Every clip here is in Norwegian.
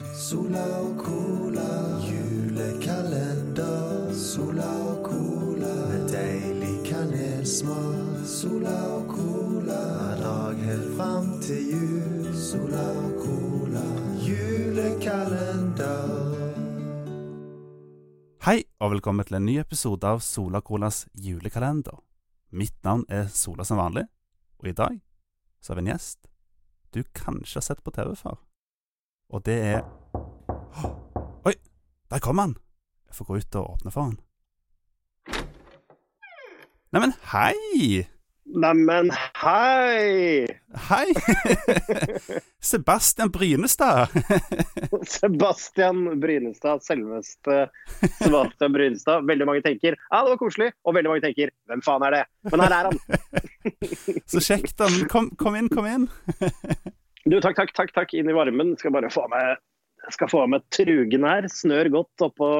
Sola og cola, julekalender. Sola og cola, med deilig kanelsmak. Sola og cola, hver dag helt fram til jul. Sola og cola, julekalender. Hei, og velkommen til en ny episode av Sola Colas julekalender. Mitt navn er Sola som vanlig, og i dag så har vi en gjest du kanskje har sett på TV før. Og det er Oi, der kom han! Jeg får gå ut og åpne for han. Neimen, hei! Neimen, hei! Hei! Sebastian Brynestad. Sebastian Brynestad, selveste Sebastian Brynestad. Veldig mange tenker ja, det var koselig, og veldig mange tenker hvem faen er det? Men her er han. Så kjekt. Kom, kom inn, kom inn. Du, takk, takk, takk, takk. Inn i varmen. Skal bare få av meg, skal få av meg trugen her. Snør godt oppå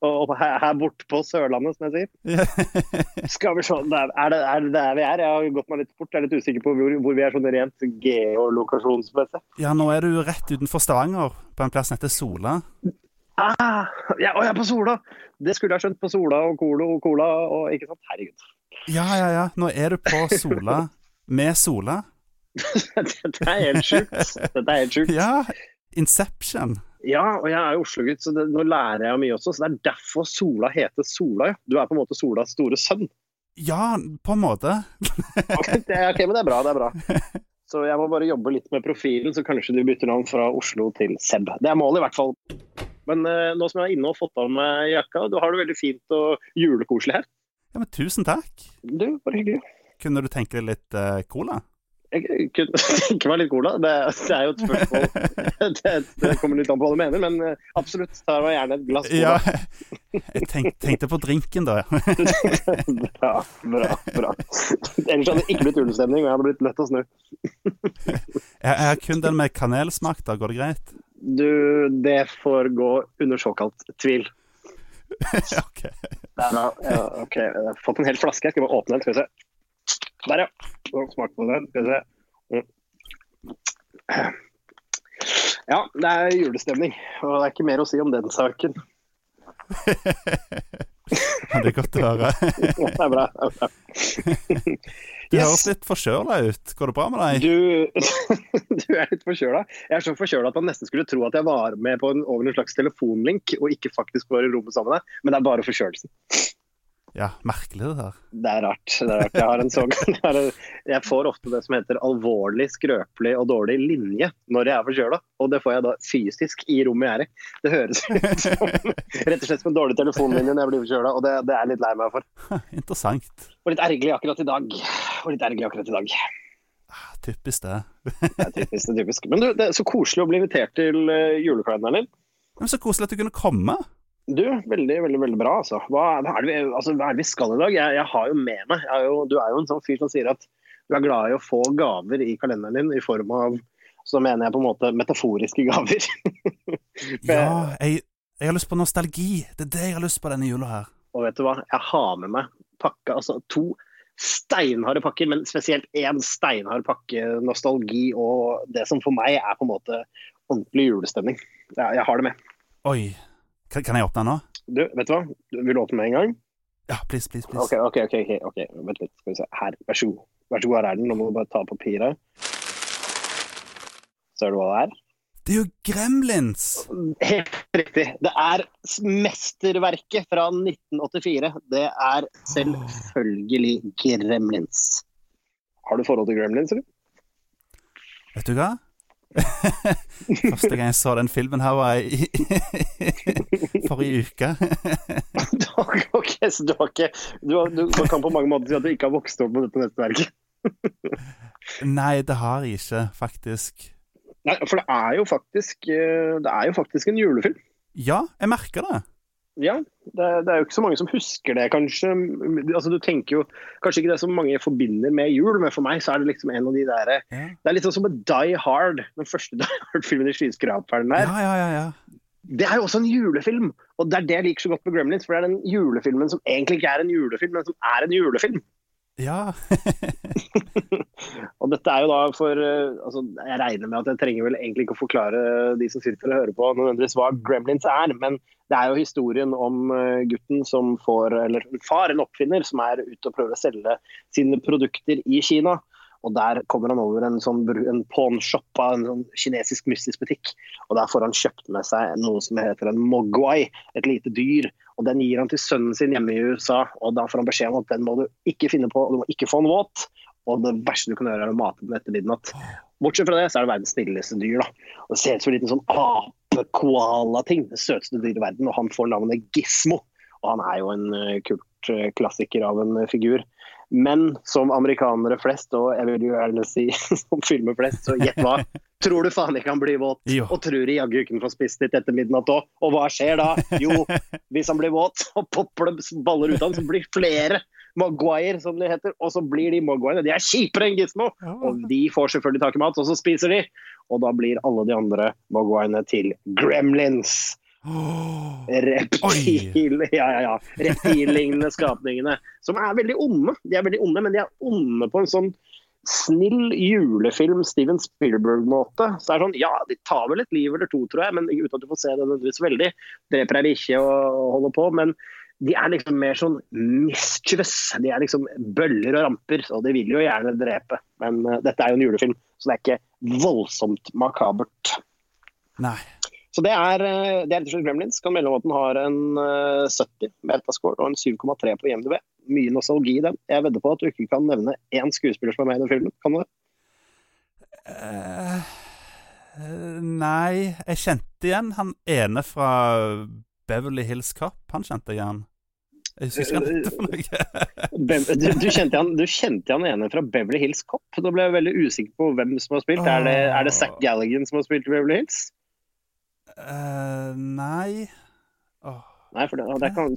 og her, her borte på Sørlandet, som jeg sier. Skal vi se, Er det, er det der vi er? Jeg har gått meg litt bort. Jeg er litt usikker på hvor, hvor vi er sånn rent geolokasjonsmessig. Ja, nå er du rett utenfor Stavanger, på en plass som heter Sola. Ah, ja, og jeg er på Sola! Det skulle jeg skjønt på Sola og Colo og Cola og ikke sant. Herregud. Ja, ja, ja. Nå er du på Sola med Sola. Dette er helt sjukt. Dette er helt sjukt. Ja. Inception. Ja, og jeg er jo Oslo-gutt, så det, nå lærer jeg mye også. Så det er derfor Sola heter Sola. Ja. Du er på en måte Solas store sønn. Ja, på en måte. ok, det, ok, men det er bra, det er bra. Så jeg må bare jobbe litt med profilen, så kanskje du bytter navn fra Oslo til Seb. Det er målet, i hvert fall. Men uh, nå som jeg er inne og fått av meg jakka, du har det veldig fint og julekoselig her. Ja, men Tusen takk. Du, bare hyggelig. Kunne du tenke deg litt uh, cola? Jeg kunne tenke meg litt cola. Det, det, er jo et spørsmål det, det, kommer litt an på hva du mener, men eh, absolutt. Tar meg gjerne et glass cola. Ja, jeg tenk, tenkte på drinken, da. bra, bra. bra. Ellers hadde det ikke blitt julestemning, og jeg hadde blitt nødt til å snu. jeg, har kun den med kanelsmak, da. Går det greit? Du, det får gå under såkalt tvil. ok. Er. Ja, ok, Jeg har fått en hel flaske. Jeg skal bare åpne den. Skal vi se. Der, ja. Smak på den. Skal vi se. Ja, det er julestemning. Og det er ikke mer å si om den saken. det er godt å høre. det er bra. Det er bra. Du yes. høres litt forkjøla ut. Går det bra med deg? Du, du er litt forkjøla. Jeg er så forkjøla at man nesten skulle tro at jeg var med på en, over en slags telefonlink, og ikke faktisk var i rommet sammen med deg. Men det er bare forkjølelsen. Ja, merkelig det der. Det er rart. Det er rart. Jeg, har en sånn, jeg får ofte det som heter alvorlig, skrøpelig og dårlig linje når jeg er forkjøla. Og det får jeg da fysisk i rommet jeg er i. Det høres ut som rett og slett som en dårlig telefonlinje når jeg blir forkjøla, og det, det, er jeg litt lei meg for. Interessant. Og litt ergerlig akkurat i dag. Og litt ergerlig akkurat i dag. Ah, typisk det. det er typisk, det er typisk. Men du, det er så koselig å bli invitert til eh, julekalenderen din. Men så koselig at du kunne komme. Du, veldig, veldig veldig bra. Altså. Hva, hva, er vi, altså, hva, er det vi, skal i dag? Jeg, jeg har jo med meg jo, Du er jo en sånn fyr som sier at du er glad i å få gaver i kalenderen din i form av Så mener jeg på en måte metaforiske gaver. ja, jeg, jeg, har lyst på nostalgi. Det er det jeg har lyst på denne jula her. Og vet du hva? Jeg har med meg pakka, altså to steinharde pakker, men spesielt én steinhard pakke nostalgi og det som for meg er på en måte ordentlig julestemning. Jeg, jeg har det med. Oi, kan, kan jeg åpne den nå? Du, vet du hva? Vil du åpne med en gang? Ja, please, please, please. Ok, ok, ok, ok, okay. vent litt. Skal vi se. Her, vær så god. Vær så god, her er den. Nå må du bare ta papiret. Ser du hva det er? Det er jo Gremlins! Helt riktig. Det er mesterverket fra 1984. Det er selvfølgelig Gremlins. Har du forhold til Gremlins, eller? Vet du hva? Første gang jeg så den filmen her, var i forrige uke. ok, så du har ikke du, har, du, kan på mange måter si at du ikke har vokst opp med dette nettverket? Nei, det har jeg ikke, faktisk. Nei, For det er jo faktisk eh, Det er jo faktisk en julefilm. Ja, jeg merker det. Ja, det, det, er jo ikke så mange som husker det, kanskje. Altså, du tenker jo Kanskje ikke det så mange forbinder med jul, men for meg så er det liksom en av de der ja. Det er litt sånn som med Die Hard, den første Die Hard-filmen i skyskraperen der. Ja, ja, ja, det er jo også en julefilm, og det er det jeg liker så godt med Gremlins. For det er den julefilmen som egentlig ikke er en julefilm, men som er en julefilm. Ja. og dette er jo da for eh, altså, Jeg regner med at jeg trenger vel egentlig ikke å forklare de som sitter og hører på nødvendigvis hva Gremlins er, men det er jo historien om eh, gutten som får, eller far, en oppfinner, som er ute og prøver å selge sine produkter i Kina. Og Der kommer han over en sånn pawnshop av en sånn kinesisk mystisk butikk. og Der får han kjøpt med seg noe som heter en mogwai, et lite dyr. og Den gir han til sønnen sin hjemme i USA. og Da får han beskjed om at den må du ikke finne på, og du må ikke få den våt. Og det verste du kan gjøre, er å mate den etter midnatt. Bortsett fra det, så er det verdens snilleste dyr. da. Og Det ser ut som en liten sånn ape-koala-ting. Det søteste dyret i verden. Og han får navnet Gismo. Og han er jo en kult klassiker av en figur. Men som amerikanere flest, og jeg vil jo gjerne si som filmer flest, så gjett hva. Tror du faen ikke han blir våt? Jo. Og tror de jaggu ikke han får spist litt etter midnatt òg? Og hva skjer da? Jo, hvis han blir våt, så popper det baller ut av ham, så blir flere Maguire, som det heter. Og så blir de Maguire. De er kjipere enn Gizmo! Og de får selvfølgelig tak i mat, og så spiser de. Og da blir alle de andre Maguirene til gremlins. Reptil, ja, ja, ja. Reptillignende skapningene. Som er veldig onde. De er veldig onde, men de er onde på en sånn snill julefilm Steven Spielberg-måte. Så det er sånn, Ja, de tar vel et liv eller to, tror jeg, men uten at du får se det nødvendigvis veldig. Dreper deg ikke og holder på. Men de er liksom mer sånn mischievous. De er liksom bøller og ramper, og de vil jo gjerne drepe. Men uh, dette er jo en julefilm, så det er ikke voldsomt makabert. Nei. Så det er, uh, det er rett og slett Gremlins. Kan melde om at den har en uh, 70 metascore og en 7,3 på IMDb. Mye nostalgi i den. Jeg vedder på at du ikke kan nevne én skuespiller som er med i den filmen. Kan du det? nei, jeg kjente igjen han ene fra Beverly Hills Cop. Han kjente jeg igjen. Jeg husker ikke hva han heter for noe. du, du, kjente han, du kjente han ene fra Beverly Hills Cop. Da ble jeg veldig usikker på hvem som har spilt. Er det, er det Zack Galligan som har spilt i Beverly Hills? Uh, nei oh. Nei, for det, det kan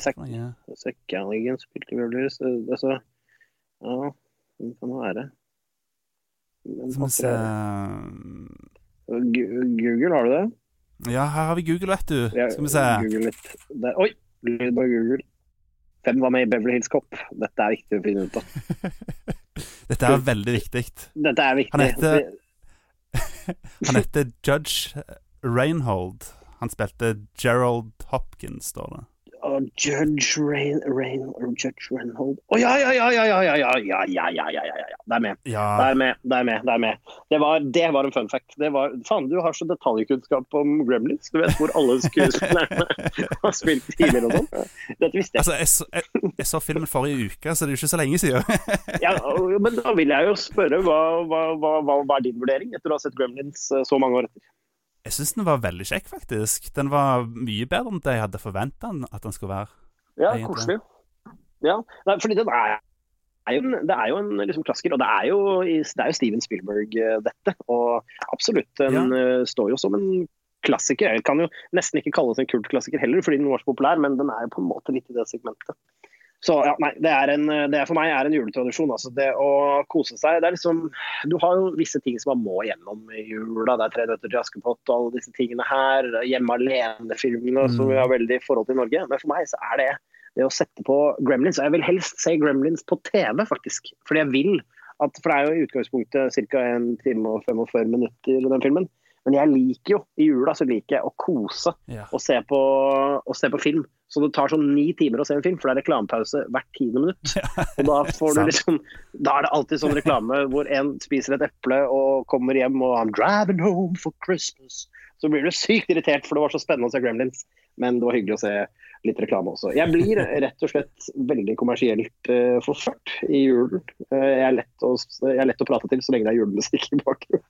Galligan spilte Hills. Altså, ja, det kan det være? Skal vi se Google, har du det? Ja, her har vi Google, vet du. Skal vi se. Google litt. Der. Oi! Lyd på Google. Hvem var med i Beverly Hills Cop? Dette er viktig å finne ut av. Dette er veldig viktig. Dette er viktig. Han heter, han heter Judge Reinhold. Han spilte Gerald Hopkins, står det. Oh, Judge Rain, Rain Judge Reinhold Å oh, ja, ja, ja, ja, ja, ja, ja, ja, ja, ja, ja, ja, ja. Det er med. Ja. Det er med, det er med. Det er med. Det var, det var en fun fact. Det var, faen, du har så detaljkunnskap om Gremlins. Du vet hvor alle skuespillerne har spilt tidligere og sånn. Dette visste jeg. Altså, jeg så, jeg, jeg så filmen forrige uke, så det er jo ikke så lenge siden. ja, men da vil jeg jo spørre, hva, hva, hva, hva er din vurdering etter å ha sett Gremlins så mange år etter? Jeg syns den var veldig kjekk, faktisk. Den var mye bedre enn det jeg hadde forventa at den skulle være. Ja, koselig. Ja, Nei, fordi den er, er jo en, det er jo en liksom, klassiker, og det er, jo, det er jo Steven Spielberg, uh, dette. Og absolutt, den ja. uh, står jo som en klassiker. Jeg kan jo nesten ikke kalles en kultklassiker heller, fordi den var så populær, men den er jo på en måte litt i det segmentet. Så ja, nei, det, er en, det er for meg er en juletradisjon. Altså. Det å kose seg. det er liksom, Du har jo visse ting som man må gjennom i jula. Det er 'Tre nøtter til Askepott' og alle disse tingene her. Hjemme alene-filmene mm. som vi har veldig forhold til i Norge. Men for meg så er det det å sette på Gremlins. Og jeg vil helst se Gremlins på TV, faktisk. Fordi jeg vil at, For det er jo i utgangspunktet ca. 1 time og 45 minutter, den filmen. Men jeg liker jo, i jula så liker jeg å kose ja. og, se på, og se på film. Så det tar sånn ni timer å se en film, for det er reklamepause hvert tiende minutt. Og da får du liksom Da er det alltid sånn reklame hvor en spiser et eple og kommer hjem og I'm driving home for Christmas. Så blir du sykt irritert, for det var så spennende å se Gremlins. Men det var hyggelig å se litt reklame også. Jeg blir rett og slett veldig kommersielt uh, forført i julen. Uh, jeg, er lett å, jeg lett å prate til så lenge det er julemusikk i bakgrunnen.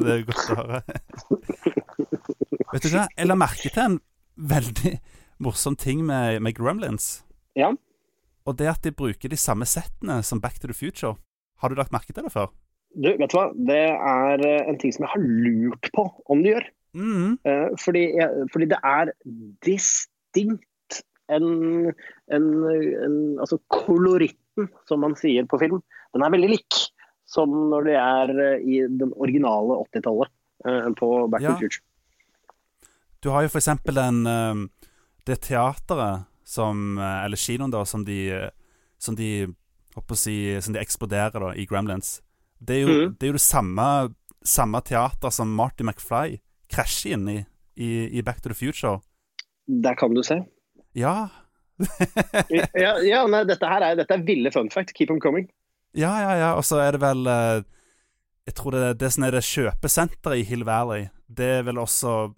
det er godt å høre. Vet du hva, jeg la merke til en veldig morsom ting med, med Gremlins. Ja. Og det at de bruker de samme settene som Back to the Future. Har du lagt merke til det før? Du, vet du hva? Det er eh, en ting som jeg har lurt på om de gjør. Mm. Uh, fordi, jeg, fordi, det er distinkt en, en, en, Altså koloritten, som man sier på film, den er veldig lik som når det er eh, i den originale 80-tallet uh, på Back ja. to Future. Du har jo for eksempel den, det teateret som Eller kinoen, da, som de som de si, som de eksploderer da, i Gremlins. Det er jo, mm. det, er jo det samme, samme teater som Marty McFly krasjer inn i, i i Back to the Future. Der kan du se. Ja, Ja, ja nei, dette her er, dette er ville fun fact. Keep them coming. ja, ja. ja. Og så er det vel eh, Jeg tror det er det som er det kjøpesenteret i Hill Valley. Det er vel også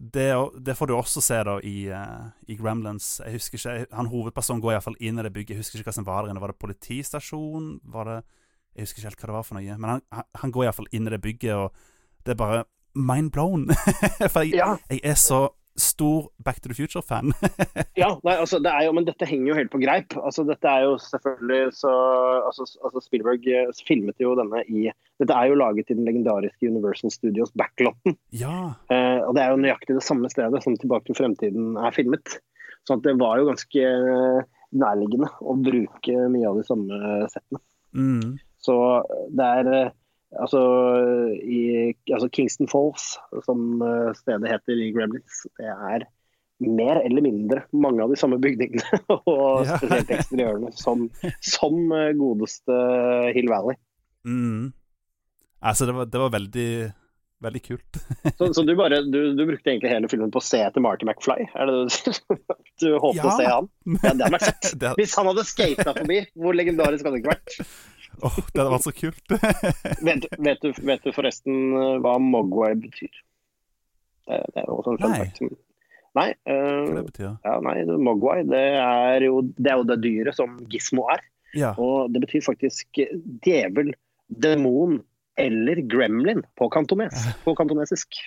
det, det får du også se da i, uh, i Gremlins. Jeg husker ikke, Han hovedpersonen går iallfall inn i det bygget. Jeg husker ikke hva som var der inne. Var det politistasjon? Var det Jeg husker ikke helt hva det var for noe. Men han, han, han går iallfall inn i det bygget, og det er bare mind blown. for jeg, Ja, jeg er så stor Back to the Future-fan. ja nei, altså, det er jo, men dette henger jo helt på greip. Altså, dette er jo selvfølgelig så altså, altså Spielberg eh, filmet jo denne i Dette er jo laget i den legendariske Universal Studios backlotten. ja. Eh, og det er jo nøyaktig det samme stedet som Tilbake til fremtiden er filmet. Så det var jo ganske eh, nærliggende å bruke mye av de samme settene. Mm. Så det er eh, altså, i, altså Kingston Falls, som eh, stedet heter i Gremlins, det er mer eller mindre mange av de samme bygningene, og Ja. spesielt eksteriørene, som, som eh, godeste Hill Valley. Mm. Altså, det var, det var veldig Veldig kult. Så, så du, bare, du, du brukte egentlig hele filmen på å se etter Marty McFly? Er det det du? Du håpet å se han? Ja, det hadde vært fett. Hvis han hadde skata forbi, hvor legendarisk hadde det ikke vært? Åh, det hadde vært så kult. Vet, vet, du, vet du forresten eh, hva Mogwai betyr? Det, det er også en fun Nei. fact. Nei, uh, det ja, nei Mogwai det er, jo, det er jo det dyret som Gismo er. Ja. Og det betyr faktisk djevel, demon eller gremlin på, kantones, på kantonesisk.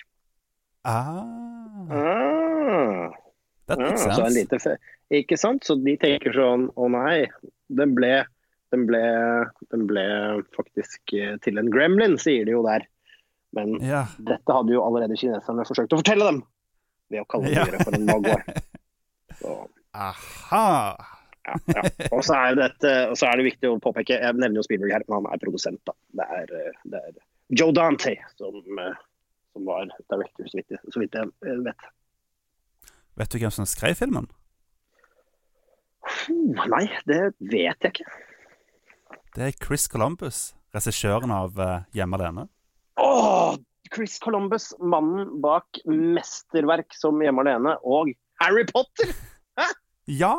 Ah, Ah. that Ja, makes så en lite fe ikke sant? Så de tenker sånn Å nei, den ble, den ble, den ble faktisk eh, til en gremlin, sier de jo der. Men Ja. dette hadde jo allerede kineserne forsøkt å fortelle dem ved å kalle Ja. dyret for en. Så, Aha. ja, ja. Og så er, dette, og så er det viktig å påpeke Jeg nevner jo Spielberg her, men han er produsent. da. Det er, eh, det er Joe Dante som, eh, som var director, så vidt, så vidt jeg vet. Vet du hvem som skrev filmen? Nei, det vet jeg ikke. Det er Chris Columbus, regissøren av uh, Hjemme alene. Åh, Chris Columbus, mannen bak mesterverk som Hjemme alene og Harry Potter! Ja!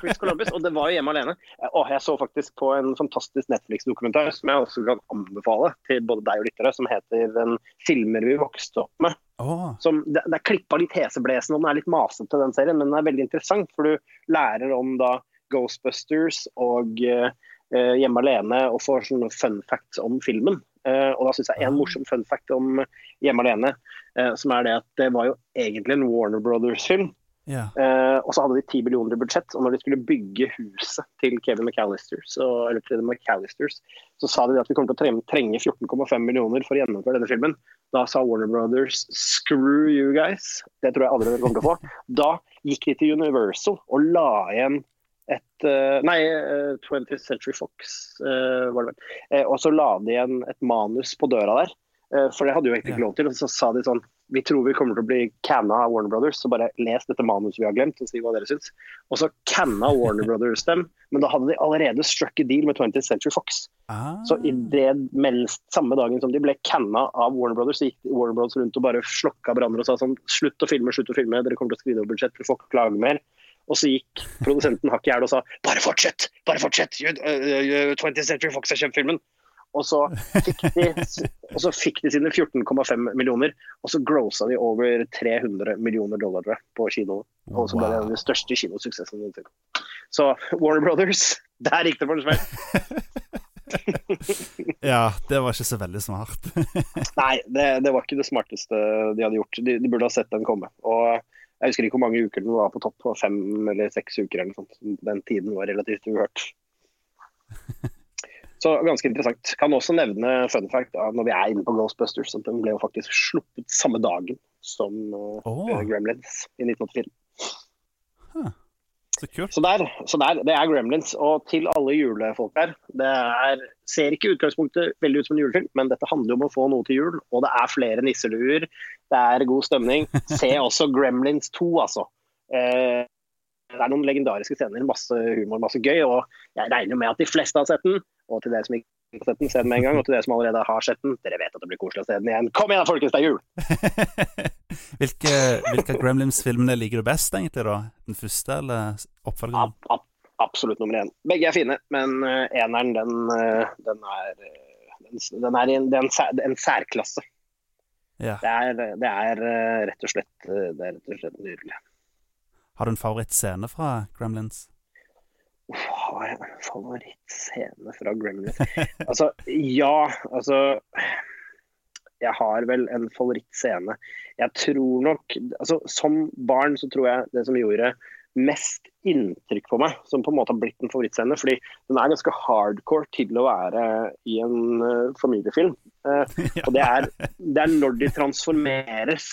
Chris Columbus, Og det var jo Hjemme alene. Åh, jeg så faktisk på en fantastisk Netflix-dokumentar som jeg også kan anbefale til både deg og lyttere, som heter den 'Filmer vi vokste opp med'. Oh. Som, det, det er klippa litt heseblesende, og den er litt masete, den serien, men den er veldig interessant. For du lærer om da Ghostbusters og eh, eh, Hjemme alene, og får sånne fun facts om filmen. Eh, og da syns jeg en Ah. morsom fun fact om Hjemme alene, eh, som er det at det var jo egentlig en Warner Brothers-film. Yeah. Eh, og så hadde de 10 millioner i budsjett, og når de skulle bygge huset til Kevin McAllister, så, eller til McAllisters, så sa de at vi kommer til å trenge 14,5 millioner for å gjennomføre denne filmen. Da sa Warner Brothers 'screw you guys'. Det tror jeg aldri dere kommer til å få. Da gikk de til Universal og la igjen et eh, Nei, eh, 20th Century Fox eh, var det vel. Eh, og så la de igjen et manus på døra der. Eh, for det hadde jo egentlig ikke lov til. Og så sa de sånn Vi tror vi kommer til å bli canna av Warner Brothers, så bare les dette manuset vi har glemt, og si hva dere syns. Og så canna Warner Brothers dem, men da hadde de allerede struck a deal med 20th Century Fox. Ah. Så i det mens, samme dagen som de ble canna av Warner Brothers, så gikk Warner Brothers rundt og bare slokka hverandre og sa sånn Slutt å filme, slutt å filme, dere kommer til å skrive over budsjett, dere får ikke klage mer. Og så gikk produsenten hakk i hæl og sa bare fortsett, bare fortsett, you, uh, uh, 20th Century Fox har kjøpt filmen. Og så fikk de, og så fikk de sine 14,5 millioner, og så grossa de over 300 millioner dollar på kinoene. Og så ble det den største kinosuksessen noensinne. Så Warner Brothers, der gikk det for en smell. Ja, det var ikke så veldig smart. Nei, det, det var ikke det smarteste de hadde gjort. De, de burde ha sett den komme. Og jeg husker ikke hvor mange uker den var på topp. Fem eller seks uker eller noe sånt. Den tiden var relativt uhørt. Så ganske interessant. Kan også nevne fun fact da, når vi er inne på Ghostbusters, at den ble jo faktisk sluppet samme dagen som Åh. Gremlins i 1984. Så kult. Så der, så der, det er Gremlins. Og til alle julefolk her, det er, ser ikke utgangspunktet veldig ut som en julefilm, men dette handler jo om å få noe til jul, og det er flere nisseluer, det er god stemning. Se også Gremlins 2, altså. Eh, det er noen legendariske scener, masse humor, masse gøy. Og jeg regner med at de fleste har sett den. Og til dere som ikke har sett den, se den med en gang. Og til dere som allerede har sett den, dere vet at det blir koselig å se den igjen. Kom igjen, folkens, det er jul! hvilke hvilke Gremlins-filmene liker du best, egentlig? da? Den første eller oppfølgeren? Ab, ab, absolutt nummer én. Begge er fine, men uh, eneren, den, uh, den er, uh, den, den er en, en, en særklasse. Ja. Det er, det er rett og slett, det er rett og slett nydelig. Har du en favorittscene fra Gremlins? Har jeg en favorittscene fra Gremlins? altså, ja, altså Jeg har vel en favorittscene. Jeg tror nok altså Som barn så tror jeg det som gjorde mest inntrykk på meg, som på en måte har blitt en favorittscene. Fordi den er ganske hardcore til å være i en uh, familiefilm. Uh, og det er, det er, når de transformeres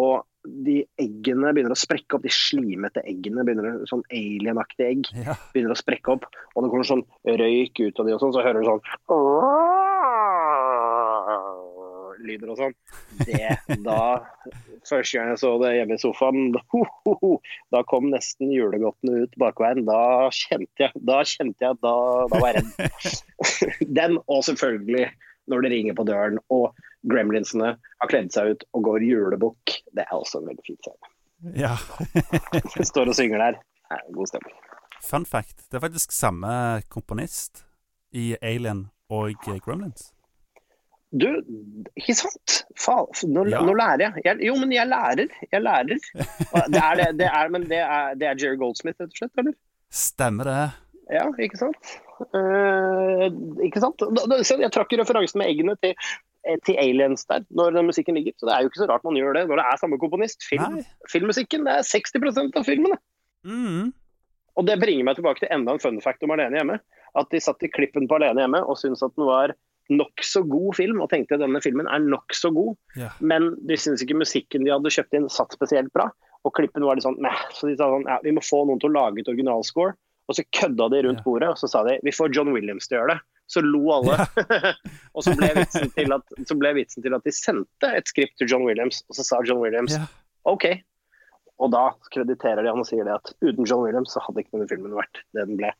og de eggene begynner å sprekke opp, de slimete eggene, begynner sånn alienaktige egg, ja. begynner å sprekke opp. Og det kommer sånn røyk ut av de og sånn, så hører du sånn lyder og sånn. Det da Første gang jeg så det hjemme i sofaen, ho, ho, ho, da kom nesten julegodtene ut bakveien. Da kjente jeg da kjente jeg da, da var jeg redd. Den, og selvfølgelig når det ringer på døren og gremlinsene har kledd seg ut og går julebukk. Det er også en veldig fin scene. Ja. Står og synger der. God stemning. Fun fact, det er faktisk samme komponist i Alien og Gremlins. Du, ikke sant? Faen, nå, ja. nå, lærer jeg. jeg. Jo, men jeg lærer. Jeg lærer. Det er, det, det er, men det er, det er Jerry Goldsmith, rett og slett? eller? Stemmer det. Ja, ikke sant? Uh, ikke sant? Jeg trakk referansen med eggene til, til, Aliens der, når den musikken ligger. Så det er jo ikke så rart man gjør det når det er samme komponist. Film, filmmusikken det er 60% av filmene. Mm. Og det bringer meg tilbake til enda en fun fact om Alene hjemme. At de satt i klippen på Alene hjemme og syntes at den var nokså god film, og tenkte at denne filmen er nokså god. yeah. Men de syntes ikke musikken de hadde kjøpt inn, satt spesielt bra. Og klippen var litt sånn Meh. Så de sa sånn ja, vi må få noen til å lage et originalscore. Og så kødda de rundt bordet, og så sa de vi får John Williams til å gjøre det. Så lo alle. Ja. og så ble, at, så ble, vitsen til at, de sendte et skript til John Williams, og så sa John Williams OK. Og da krediterer de han og sier det at uten John Williams så hadde ikke denne filmen vært det den ble.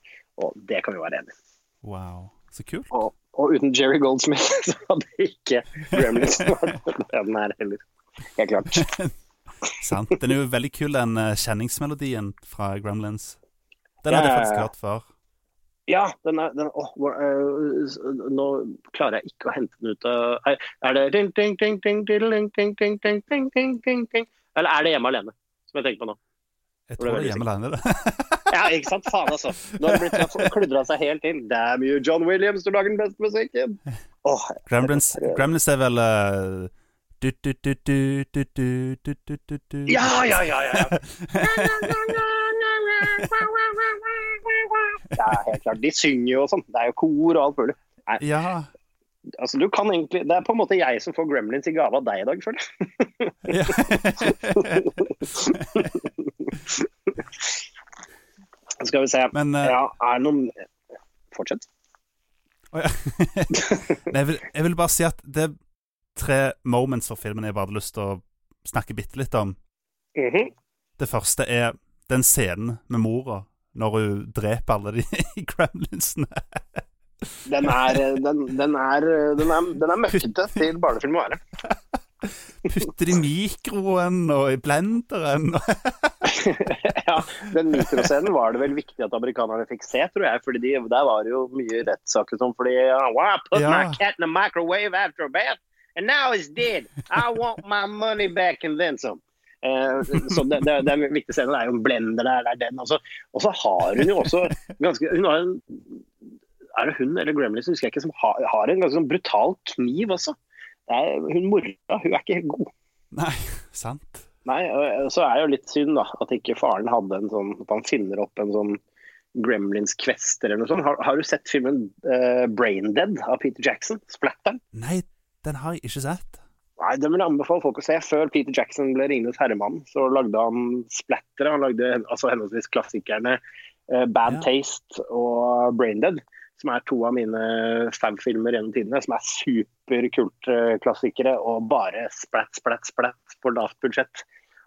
Og det kan vi være enig i. Wow, så kult. Og, og uten Jerry Goldsmith så hadde ikke Gremlins vært den her heller. Helt klart. Sant. Den er jo veldig kul, den uh, kjenningsmelodien fra Gremlins. Den hadde jeg faktisk hørt før. Ja, den er, den, oh, uh, Nå klarer jeg ikke å hente den ut av Er det Eller er det Hjemme alene, som jeg tenker på nå? Jeg tror det er Hjemme alene, det. Ja, ikke sant? Faen, altså. Nå har det blitt kludra seg helt inn. Damn you, John Williams, du lager den beste musikken. Oh, Gremlins, Gremlins er vel uh, du, du, du, Ja, ja, ja, ja. Ja, helt klart. De synger jo og sånn. Det er jo kor og alt mulig. Nei. Ja. Altså, du kan egentlig Det er på en måte jeg som får Gremlins i gave av deg i dag, føler jeg. Skal vi se. Men, uh, ja, er det noen Fortsett. Oh, ja. Jeg, vil, jeg, vil, bare si at det er tre moments for filmen jeg bare hadde lyst til å snakke bitte litt om. Mm -hmm. Det første er den scenen med mora når hun dreper alle de gremlinsene. den er Den, den er, den er, den er møkkete til barnefilm å være. Putter i mikroen og i blenderen. ja, den mikroscenen var det vel viktig at amerikanerne fikk se, tror jeg. fordi de, Der var det jo mye rettssaker som fordi wow, Put ja. my cat in the microwave after a bath, and now it's dead. I want my money back and then some. Eh, så det, det, det, er en viktig scene. Det er jo en blender der, det er den. Altså. Og så har hun jo også ganske hun har en, Er det hun eller Gremlins, husker jeg ikke, som har, har en ganske sånn brutal kniv også er, hun mora hun er ikke helt god. Nei, sant. Nei, så er det jo litt synd da, at ikke faren hadde en sånn At han finner opp en sånn Gremlins Quest eller noe sånt. Har, har du sett filmen uh, Brain Dead av Peter Jackson? Splatteren? Nei, den har jeg ikke sett. Nei, Den vil jeg anbefale folk å se. Før Peter Jackson ble Ringenes herremann, så lagde han splattere. Han lagde altså henholdsvis klassikerne uh, Bad ja. Taste og 'Braindead', som er to av mine fab-filmer gjennom tidene, som er superkultklassikere og bare splatt, splatt, splatt på lavt budsjett.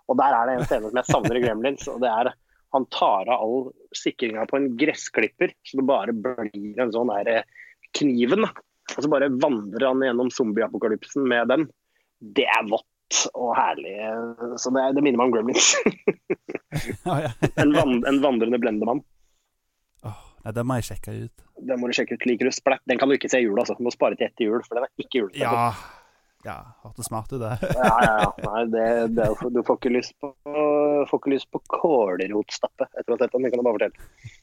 Og der er det en scene som jeg savner i Gremlins, og det er Han tar av all sikringa på en gressklipper, så det bare blir en sånn der eh, kniven. Og så bare vandrer han gjennom zombieapokalypsen med den. Det er vått og herlig. Så det, det minner meg om Gremlins. En, van, en vandrende blendemann. Oh, nei, det må jeg sjekke ut. Den må du sjekke ut. Liker du splætt? Den kan du ikke se i jul, altså. Du må spare til etter jul, for den er ikke julete. Ja, ja hørtes smart ut, det. ja, ja, ja. Nei, det, det, du får ikke lyst på, får ikke lyst på kålrotstappe etter å ha sett den. Det kan jeg bare fortelle.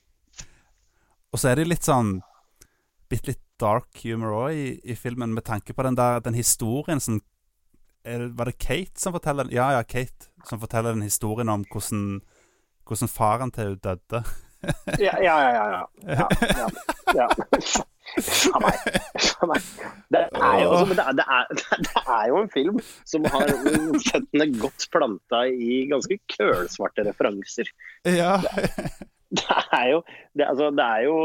Og så er det litt sånn Bitte litt dark humor òg i, i filmen, med tanke på den der den historien som det- Var det Kate som forteller Ja, ja, Kate som forteller den historien om hvordan, hvordan faren til henne døde. Ja, ja, ja. ja, ja. ja. Det er jo altså, det er, det, er, det er jo en film som har føttene godt planta i ganske kølsvarte referanser. Ja. Det er jo det, altså, det er jo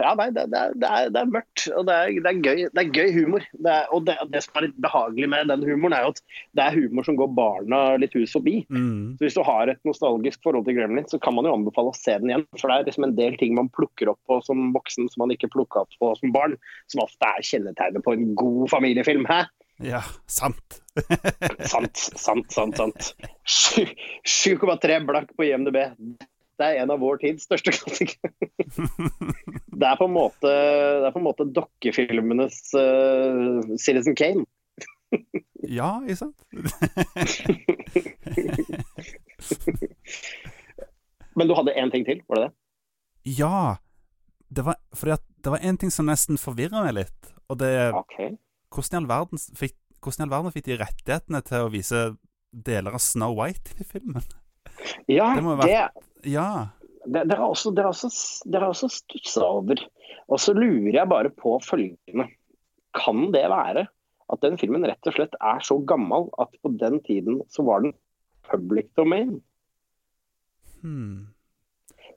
Ja, nei, det, det, er, det, er, det mørkt. Og det er, det er gøy. Det er gøy humor. Det er, og det, det som er litt behagelig med den humoren, er jo at det er humor som går barna litt hus forbi. Mm. Så Hvis du har et nostalgisk forhold til Gremlin, så kan man jo anbefale å se den igjen. For det er liksom en del ting man plukker opp på som voksen som man ikke plukka opp på som barn. Som ofte er kjennetegnet på en god familiefilm. Hæ? ja, sant. Sant, sant, sant. sant. 7,3 blakk på IMDb. Det er en av vår tids største klassikere. Det er på en måte, det er på en måte dokkefilmenes uh, Citizen Kane. Ja, ikke sant? Men du hadde én ting til, var det det? Ja. Det var, fordi at det var en ting som nesten forvirra meg litt. Og det er OK. hvordan i all verden fikk, hvordan i all verden fikk de rettighetene til å vise deler av Snow White i filmen? Ja, Det må jo være- Ja. det, det er også, det er også, det er også stussa over. Og så lurer jeg bare på følgende. Kan det være at den filmen rett og slett er så gammel at på den tiden så var den public domain? Hmm.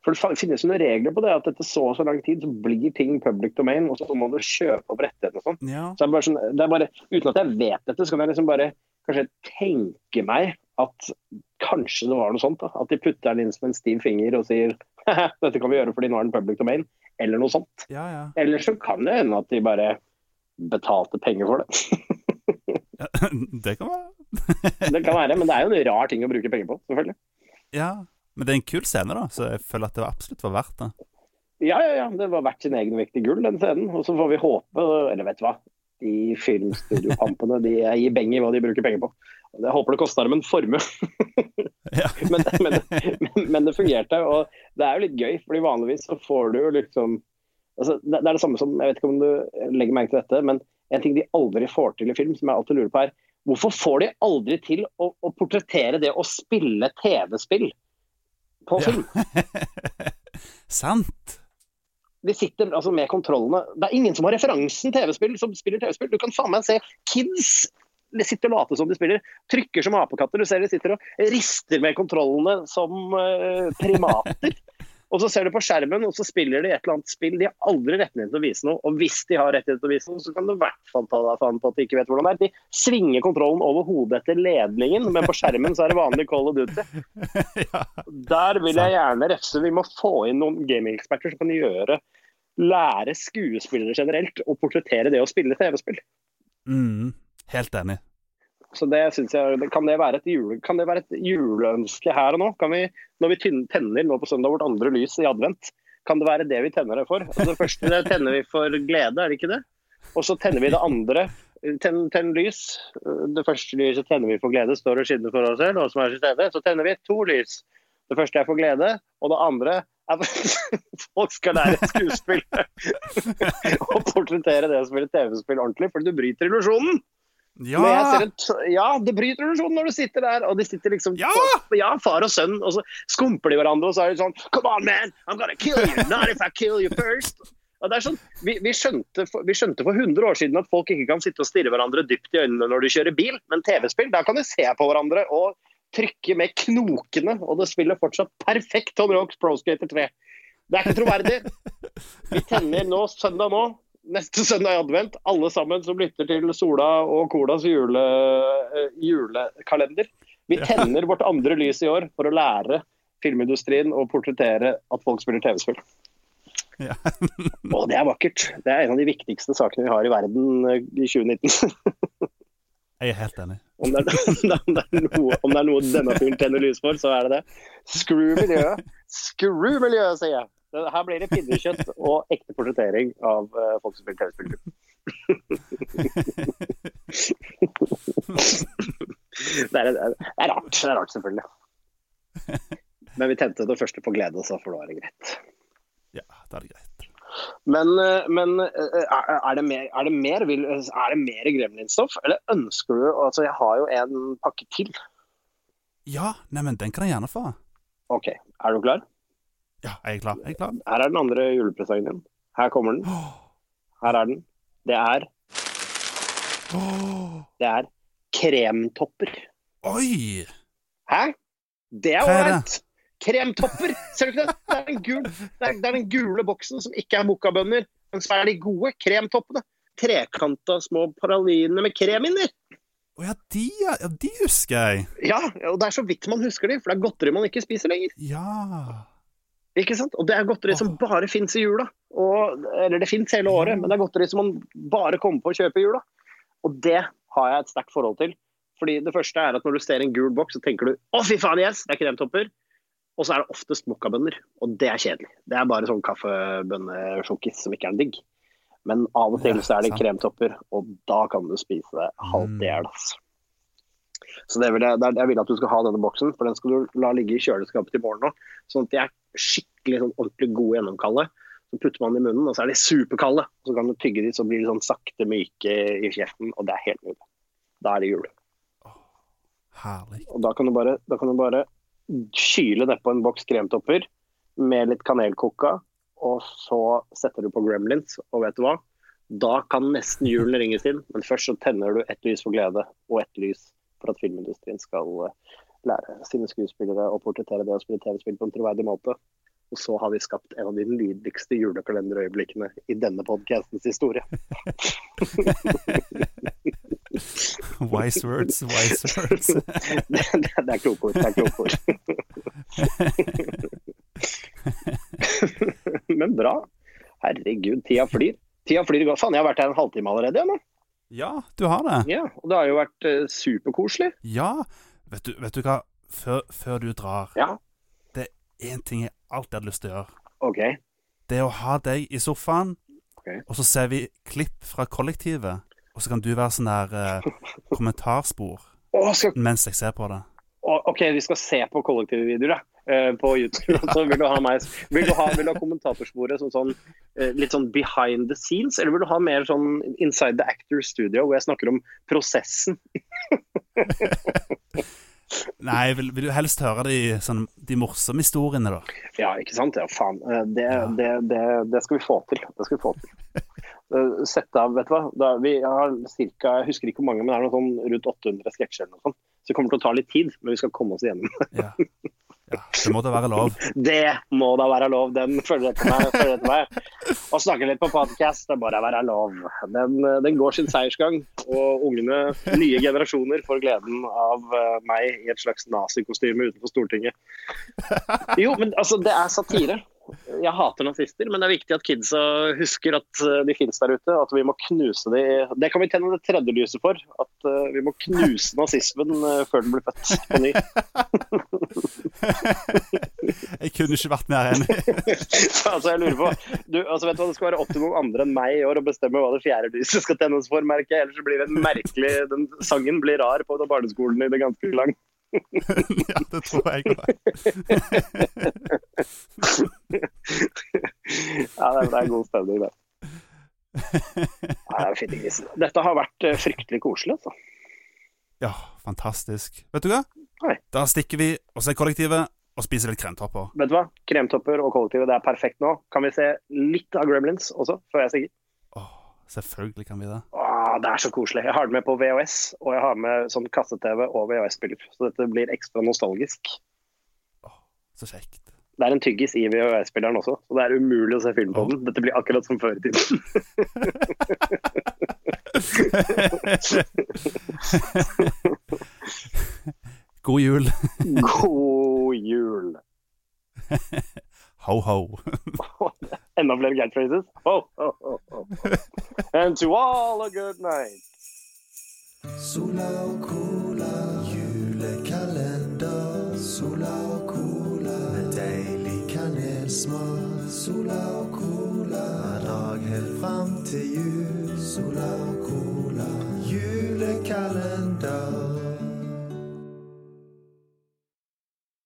For det finnes jo noen regler på det, at etter så og så lang tid så blir ting public domain, og så må du kjøpe opp rettighetene og sånn. Ja. Så det er sånn, det er bare, uten at jeg vet dette, så kan jeg liksom bare kanskje tenke meg at kanskje det var noe sånt. da, At de putter den inn som en stiv finger og sier dette kan vi gjøre fordi nå er den public domain, eller noe sånt. Ja, ja. Eller så kan det hende at de bare betalte penger for det. ja. Det kan være. Det kan være, men det er jo en rar ting å bruke penger på, selvfølgelig. Ja. Men det er en kul scene, da, så jeg føler at det absolutt var verdt det. Ja, ja, ja. Det var verdt sin egen vekt i gull, den scenen. Og så får vi håpe, eller vet du hva, de filmstudiopampene de gir beng i hva de bruker penger på. Jeg håper det kosta dem en formue, men, men, men, det fungerte. Og det er jo litt gøy, fordi vanligvis så får du jo liksom altså, det, er det samme som, jeg vet ikke om du legger merke til dette, men en ting de aldri får til i film, som jeg alltid lurer på er Hvorfor får de aldri til å, å portrettere det å spille TV-spill på Ja. film? Sant. De sitter altså med kontrollene. Det er ingen som har referansen TV-spill som spiller TV-spill. Du kan faen meg se kids de sitter og later som de spiller. Trykker som apekatter. Du ser de sitter og rister med kontrollene som eh, primater. Og så ser du på skjermen, og så spiller de et eller annet spill. De har aldri rettighet til å vise noe. Og hvis de har rettighet til å vise noe, så kan du i hvert fall ta deg faen på at de ikke vet hvordan det er. De svinger kontrollen over hodet etter ledningen, men på skjermen så er det vanlig Call of Duty. Der vil jeg gjerne refse. Vi må få inn noen gamingeksperter som kan gjøre lære skuespillere generelt å portrettere det å spille TV-spill. Mm. Helt enig. Så det synes jeg, Kan det være et, jule, det være et juleønske her og nå? Kan vi, når vi tenner nå på søndag vårt andre lys i advent, kan det være det vi tenner det for? Altså det første tenner vi for glede, er det ikke det? Og så tenner vi det andre. Tenn, ten lys. Det første lyset tenner vi for glede, står og skinner for oss selv, og som er stedet. Så tenner vi to lys. Det første er for glede, og det andre er for Folk skal lære skuespill og portrettere det som spille TV-spill ordentlig, for du bryter illusjonen. Ja! En, ja, det bryter illusjonen når du sitter der, og de sitter liksom Ja! ja, far og sønn, og så skumper de hverandre, og så er det sånn Come on, man! I'm gonna kill you! Not if I kill you first! Og det er sånn, vi, vi, skjønte for, vi skjønte for 100 år siden at folk ikke kan sitte og stirre hverandre dypt i øynene når de kjører bil, men TV-spill, der kan de se på hverandre og trykke med knokene, og det spiller fortsatt perfekt Tom Rocks Pro Skater 3. Det er ikke troverdig. Vi tenner nå, søndag nå, neste søndag i advent, alle sammen som lytter til Sola og Colas jule, eh, julekalender. Vi tenner vårt andre lys i år for å lære filmindustrien og portrettere at folk spiller TV-spill. Ja. og det er vakkert. Det er en av de viktigste sakene vi har i verden eh, i 2019. Jeg er helt enig. Om det, er, om, det er noe, om det er noe denne fyren tenner lys for, så er det det. Screw miljøet! Screw miljøet, sier jeg! Her blir det pinnekjøtt og ekte portrettering av uh, folk som spiller TV-spill. det, er, det er rart. Det er rart, selvfølgelig. Men vi tente det første på glede, så for da er det greit. Ja, da er det greit. Men, eh, men eh, er, det mer, er, det mer, er det mer gremlinstoff, eller ønsker du Altså, jeg har jo en pakke til. Ja, neimen, den kan jeg gjerne få. OK. Er du klar? Ja, jeg er klar. Jeg er klar. Her er den andre julepresangen din. Her kommer den. Her er den. Det er Det er kremtopper. Oi! Hæ? Det er ålreit! Kremtopper! Ser du ikke det? Det er, den gul, det er, det er den gule boksen som ikke er mokkabønner, men så er de gode kremtoppene. Trekanta små paraline med krem inni. Å oh, ja, de, ja, de husker jeg. Ja, og det er så vidt man husker de, for det er godteri man ikke spiser lenger. Ja. Ikke sant? Og det er godteri som bare fins i jula. Og, eller det fins hele året, men det er godteri som man bare kommer på å kjøpe i jula. Og det har jeg et sterkt forhold til. Fordi det første er at når du ser en gul boks, så tenker du å fy faen, yes, det er kremtopper. Og så er det oftest mokkabønner, og det er kjedelig. Det er bare sånn kaffebønnesjokkis som ikke er digg. Men av og til så er det kremtopper, og da kan du spise det halvt i hjel. Altså. Så det vil jeg, jeg, vil at du skal ha denne boksen, for den skal du la ligge i kjøleskapet til morgen nå. Sånn at de er skikkelig sånn ordentlig gode gjennomkalde. Så putter man i munnen, og så er de superkalde. Så kan du tygge de, så blir de sånn sakte myke i kjeften, og det er helt nydelig. Da er det jul. Herlig. Og da kan du bare, da kan du bare kyle det på en boks kremtopper med litt kanelkoka, og så setter du på Gremlins, og vet du hva? Da kan nesten julen ringes inn, men først så tenner du ett lys for glede og ett lys for at filmindustrien skal eh, lære sine skuespillere å portrettere det å spille TV-spill på en troverdig måte. Og så har vi skapt en av de nydeligste julekalenderøyeblikkene i denne podkastens historie. wise words, wise words. det, det, det er kloke ord. Det er kloke ord. Men bra. Herregud, tida flyr. Tida flyr godt. Faen, jeg har vært her en halvtime allerede. Ja, ja, du har det. Ja, Og det har jo vært eh, superkoselig. Ja. Vet du, vet du hva, før, før, du drar ja. Det er én ting jeg alltid hadde lyst til å gjøre. Ok. Det er å ha deg i sofaen, okay. og så ser vi klipp fra kollektivet. Og så kan du være sånn der eh, kommentarspor oh, skal... mens jeg ser på det. Oh, OK, vi skal se på kollektive videoer, da. Uh, på YouTube. Så vil du ha meg Vil du ha, vil du ha kommentatorsporet som sånn, uh, litt sånn behind the scenes, eller vil du ha mer sånn inside the actor studio, hvor jeg snakker om prosessen? Nei, vil, vil, du helst høre de, sånn, de, morsomme historiene, da? Ja, ikke sant. Ja, faen. Eh, det, ja. Det, det, det, skal vi få til. Det skal vi få til. Eh, sette av, vet du hva. Da, vi har cirka, jeg husker ikke hvor mange, men det er noe sånn rundt 800 sketsjer eller noe sånt. Så det kommer til å ta litt tid, men vi skal komme oss igjennom. ja. Ja, det må da være lov? Det må da være lov. Den følger etter meg. Å snakke litt på podcast, det må da være lov. Den, den, går sin seiersgang, og ungene, nye generasjoner, får gleden av eh, meg i et slags nazikostyme utenfor Stortinget. Jo, men altså, det er satire. Jeg hater nazister, men det er viktig at kidsa husker at eh, de finnes der ute. At vi må knuse de Det kan vi tenne det tredje lyset for. At uh, vi må knuse nazismen uh, før den blir født på ny. jeg kunne ikke vært mer enig. altså, jeg lurer på du, altså, vet du hva, Det skal være opp til noen andre enn meg i år å bestemme hva det fjerde lyset skal tennes for, merker jeg. Ellers blir det en merkelig Den sangen blir rar på barneskolen i det ganske lang. ja, det tror jeg òg. ja, det er god stemning, det. Nei, Dette har vært eh, fryktelig koselig, altså. Ja, fantastisk. Vet du hva? Nei. Da stikker vi og ser kollektivet og spiser litt kremtopper. Vet du hva? Kremtopper og kollektivet, det er perfekt nå. Kan vi se litt av Gremlins også, før jeg? Åh, selvfølgelig kan vi det. Åh, det er så koselig. Jeg har det med på VHS, og jeg har med sånn kasse-TV og VHS-spiller. Så dette blir ekstra nostalgisk. Åh, så kjekt. Det er en tyggis i VHS-spilleren også, så det er umulig å se film på oh. den. Dette blir akkurat som før i tiden. God jul. God jul. ho, ho. Enda flere catchphrases. Ho, ho, ho, ho. And to all a good night. Sola og cola, julekalender. Sola og cola, med deilig kanelsmak. Sola og cola, hver dag helt fram til jul. Sola og cola, jul.